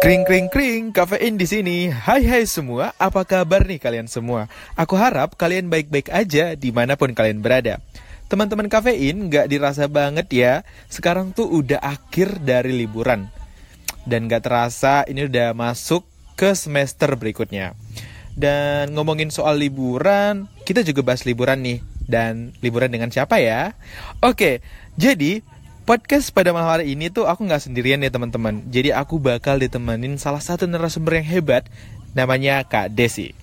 Kring kring kring, kafein di sini. Hai hai semua, apa kabar nih kalian semua? Aku harap kalian baik-baik aja di mana pun kalian berada. Teman-teman kafein nggak dirasa banget ya. Sekarang tuh udah akhir dari liburan. Dan nggak terasa ini udah masuk ke semester berikutnya. Dan ngomongin soal liburan, kita juga bahas liburan nih. Dan liburan dengan siapa ya? Oke, jadi podcast pada malam hari ini tuh aku nggak sendirian ya teman-teman. Jadi aku bakal ditemenin salah satu narasumber yang hebat, namanya Kak Desi.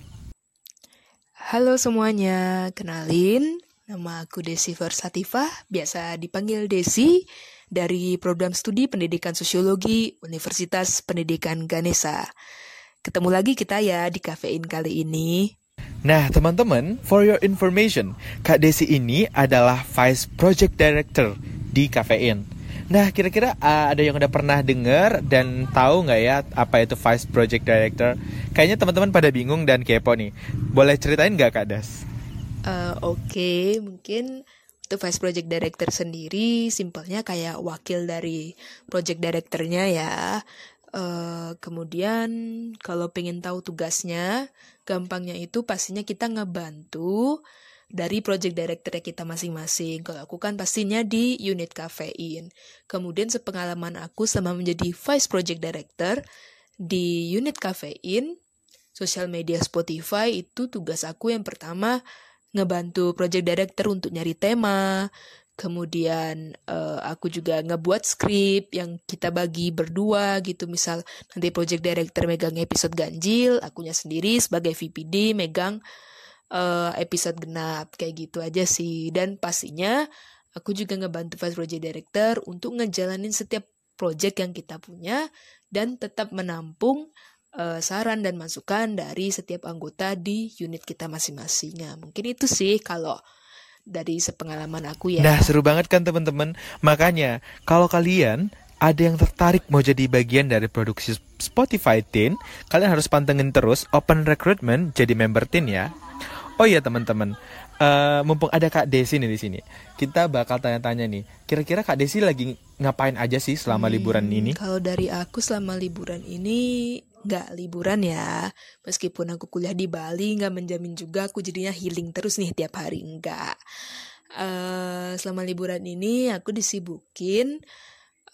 Halo semuanya, kenalin nama aku Desi Versativa, biasa dipanggil Desi dari program studi pendidikan sosiologi Universitas Pendidikan Ganesa. Ketemu lagi kita ya di kafein kali ini. Nah, teman-teman, for your information, Kak Desi ini adalah Vice Project Director di kafein. Nah, kira-kira uh, ada yang udah pernah dengar dan tahu nggak ya apa itu Vice Project Director? Kayaknya teman-teman pada bingung dan kepo nih. Boleh ceritain nggak Kak Das? Uh, Oke, okay. mungkin untuk Vice Project Director sendiri simpelnya kayak wakil dari Project Directornya ya. Uh, kemudian kalau pengen tahu tugasnya, gampangnya itu pastinya kita ngebantu dari project director kita masing-masing. Kalau aku kan pastinya di unit kafein. Kemudian sepengalaman aku selama menjadi vice project director di unit kafein, sosial media Spotify itu tugas aku yang pertama ngebantu project director untuk nyari tema, kemudian uh, aku juga ngebuat skrip yang kita bagi berdua gitu misal nanti project director megang episode ganjil akunya sendiri sebagai VPD megang episode genap kayak gitu aja sih dan pastinya aku juga ngebantu vice project director untuk ngejalanin setiap project yang kita punya dan tetap menampung uh, saran dan masukan dari setiap anggota di unit kita masing-masing. Nah, mungkin itu sih kalau dari sepengalaman aku ya. Nah, seru banget kan teman-teman. Makanya, kalau kalian ada yang tertarik mau jadi bagian dari produksi Spotify Teen, kalian harus pantengin terus Open Recruitment jadi member Teen ya. Oh iya teman-teman, uh, mumpung ada Kak Desi nih di sini, kita bakal tanya-tanya nih. Kira-kira Kak Desi lagi ngapain aja sih selama hmm, liburan ini? Kalau dari aku selama liburan ini nggak liburan ya. Meskipun aku kuliah di Bali, nggak menjamin juga aku jadinya healing terus nih tiap hari nggak. Uh, selama liburan ini aku disibukin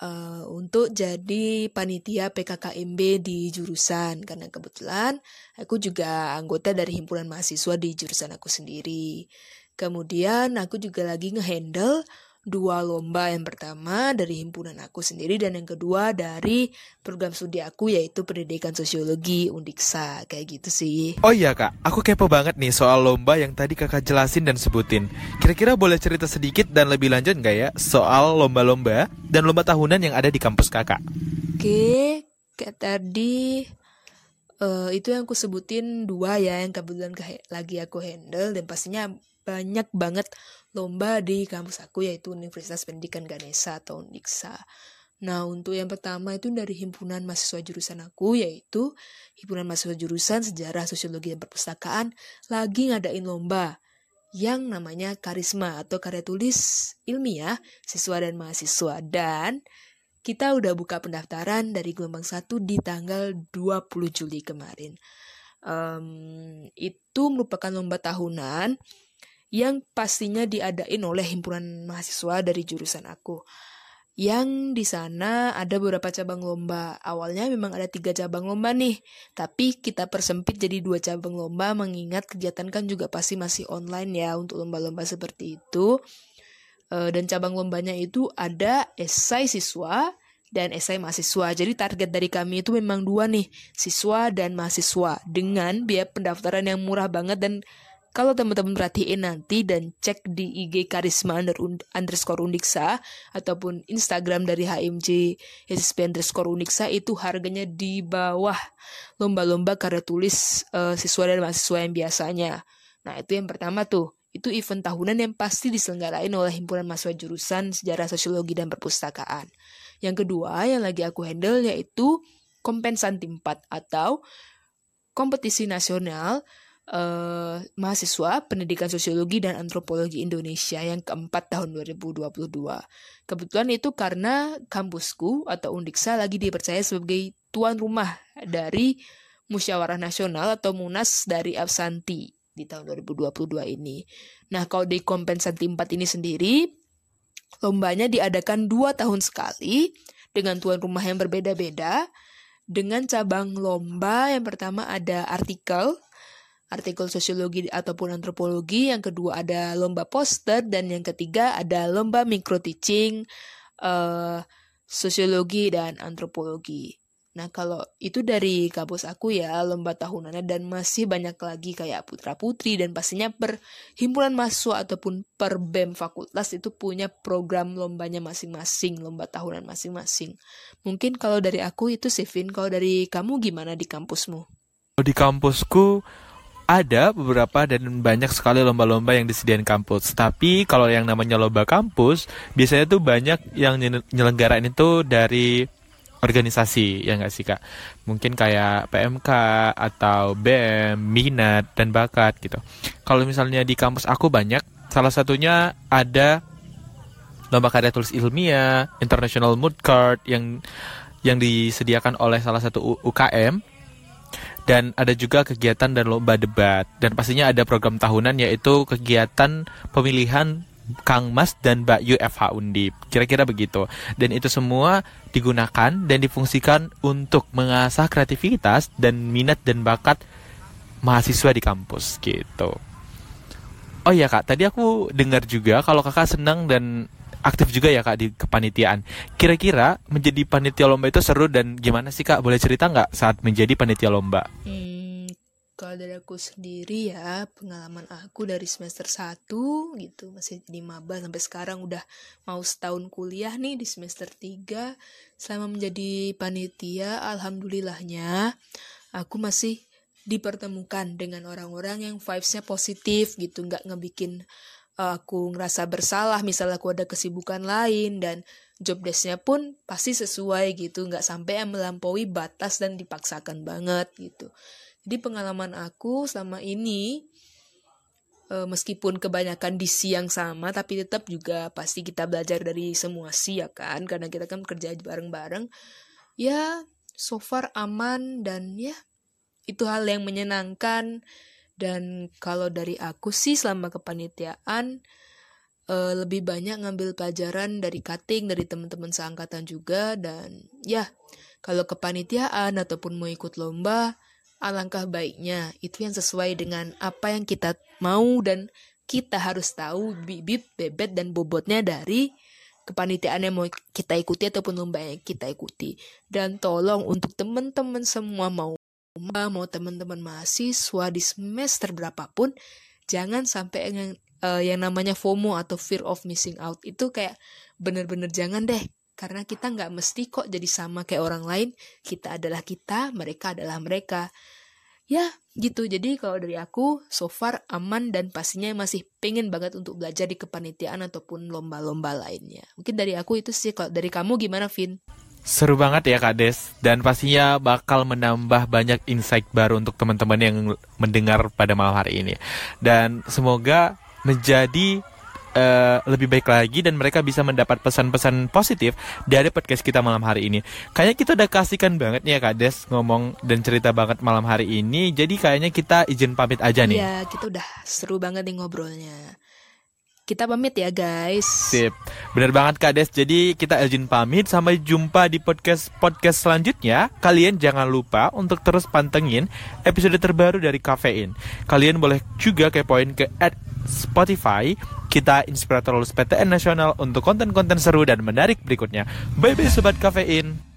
uh, untuk jadi panitia PKKMB di jurusan karena kebetulan aku juga anggota dari himpunan mahasiswa di jurusan aku sendiri. Kemudian aku juga lagi ngehandle dua lomba yang pertama dari himpunan aku sendiri dan yang kedua dari program studi aku yaitu pendidikan sosiologi Undiksa kayak gitu sih. Oh iya kak, aku kepo banget nih soal lomba yang tadi kakak jelasin dan sebutin. Kira-kira boleh cerita sedikit dan lebih lanjut nggak ya soal lomba-lomba dan lomba tahunan yang ada di kampus kakak? Oke, kayak tadi uh, itu yang aku sebutin dua ya yang kebetulan lagi aku handle dan pastinya banyak banget lomba di kampus aku yaitu Universitas Pendidikan Ganesha atau Undiksa. Nah, untuk yang pertama itu dari himpunan mahasiswa jurusan aku yaitu himpunan mahasiswa jurusan Sejarah Sosiologi dan Perpustakaan lagi ngadain lomba yang namanya Karisma atau karya tulis ilmiah siswa dan mahasiswa dan kita udah buka pendaftaran dari gelombang 1 di tanggal 20 Juli kemarin. Um, itu merupakan lomba tahunan yang pastinya diadain oleh himpunan mahasiswa dari jurusan aku. Yang di sana ada beberapa cabang lomba. Awalnya memang ada tiga cabang lomba nih, tapi kita persempit jadi dua cabang lomba mengingat kegiatan kan juga pasti masih online ya untuk lomba-lomba seperti itu. E, dan cabang lombanya itu ada esai siswa dan esai mahasiswa. Jadi target dari kami itu memang dua nih, siswa dan mahasiswa dengan biaya pendaftaran yang murah banget dan kalau teman-teman perhatiin nanti dan cek di IG Karisma under, underscore Undiksa ataupun Instagram dari HMJ SSP underscore Undiksa itu harganya di bawah lomba-lomba karya tulis uh, siswa dan mahasiswa yang biasanya. Nah itu yang pertama tuh. Itu event tahunan yang pasti diselenggarain oleh Himpunan Mahasiswa Jurusan Sejarah Sosiologi dan Perpustakaan. Yang kedua yang lagi aku handle yaitu kompensan timpat atau kompetisi nasional uh, mahasiswa pendidikan sosiologi dan antropologi Indonesia yang keempat tahun 2022. Kebetulan itu karena kampusku atau Undiksa lagi dipercaya sebagai tuan rumah dari Musyawarah Nasional atau Munas dari Absanti di tahun 2022 ini. Nah, kalau di Kompensanti 4 ini sendiri, lombanya diadakan dua tahun sekali dengan tuan rumah yang berbeda-beda, dengan cabang lomba yang pertama ada artikel, artikel sosiologi ataupun antropologi, yang kedua ada lomba poster, dan yang ketiga ada lomba micro teaching, uh, sosiologi dan antropologi. Nah, kalau itu dari kampus aku ya, lomba tahunannya dan masih banyak lagi kayak putra-putri dan pastinya per himpunan mahasiswa ataupun per BEM fakultas itu punya program lombanya masing-masing, lomba tahunan masing-masing. Mungkin kalau dari aku itu sih, Vin. Kalau dari kamu gimana di kampusmu? Di kampusku ada beberapa dan banyak sekali lomba-lomba yang disediakan kampus. Tapi kalau yang namanya lomba kampus, biasanya tuh banyak yang nyelenggarain itu dari organisasi ya nggak sih kak? Mungkin kayak PMK atau BEM minat dan bakat gitu. Kalau misalnya di kampus aku banyak salah satunya ada lomba karya tulis ilmiah international mood card yang yang disediakan oleh salah satu UKM dan ada juga kegiatan dan lomba debat dan pastinya ada program tahunan yaitu kegiatan pemilihan Kang Mas dan Mbak Yu FH Undip. Kira-kira begitu. Dan itu semua digunakan dan difungsikan untuk mengasah kreativitas dan minat dan bakat mahasiswa di kampus gitu. Oh iya kak, tadi aku dengar juga kalau kakak senang dan aktif juga ya kak di kepanitiaan. Kira-kira menjadi panitia lomba itu seru dan gimana sih kak? Boleh cerita nggak saat menjadi panitia lomba? Hmm kalau dari aku sendiri ya, pengalaman aku dari semester 1 gitu, masih di maba sampai sekarang udah mau setahun kuliah nih di semester 3. Selama menjadi panitia, alhamdulillahnya aku masih dipertemukan dengan orang-orang yang vibes-nya positif gitu, nggak ngebikin aku ngerasa bersalah misalnya aku ada kesibukan lain dan job desk-nya pun pasti sesuai gitu, nggak sampai yang melampaui batas dan dipaksakan banget gitu. Jadi pengalaman aku selama ini e, meskipun kebanyakan di siang sama tapi tetap juga pasti kita belajar dari semua si ya kan karena kita kan kerja bareng-bareng. Ya so far aman dan ya itu hal yang menyenangkan dan kalau dari aku sih selama kepanitiaan e, lebih banyak ngambil pelajaran dari cutting dari teman-teman seangkatan juga dan ya kalau kepanitiaan ataupun mau ikut lomba alangkah baiknya itu yang sesuai dengan apa yang kita mau dan kita harus tahu bibit, bebet, dan bobotnya dari kepanitiaan yang mau kita ikuti ataupun lomba yang kita ikuti. Dan tolong untuk teman-teman semua mau mau teman-teman mahasiswa di semester berapapun jangan sampai yang uh, yang namanya FOMO atau fear of missing out itu kayak bener-bener jangan deh. Karena kita nggak mesti kok jadi sama kayak orang lain. Kita adalah kita mereka adalah mereka. Ya gitu. Jadi kalau dari aku so far aman dan pastinya masih pengen banget untuk belajar di kepanitiaan ataupun lomba-lomba lainnya. Mungkin dari aku itu sih kalau dari kamu gimana Vin Seru banget ya Kak Des dan pastinya bakal menambah banyak insight baru untuk teman-teman yang mendengar pada malam hari ini. Dan semoga menjadi uh, lebih baik lagi dan mereka bisa mendapat pesan-pesan positif dari podcast kita malam hari ini. Kayaknya kita udah kasihkan banget nih ya Kak Des ngomong dan cerita banget malam hari ini. Jadi kayaknya kita izin pamit aja nih. Iya, kita udah seru banget nih ngobrolnya. Kita pamit ya guys. Sip. Bener banget Kak Des. Jadi kita izin pamit. Sampai jumpa di podcast podcast selanjutnya. Kalian jangan lupa untuk terus pantengin episode terbaru dari Kafein. Kalian boleh juga kepoin ke at Spotify. Kita Inspirator Lulus PTN Nasional untuk konten-konten seru dan menarik berikutnya. Bye bye Sobat Kafein.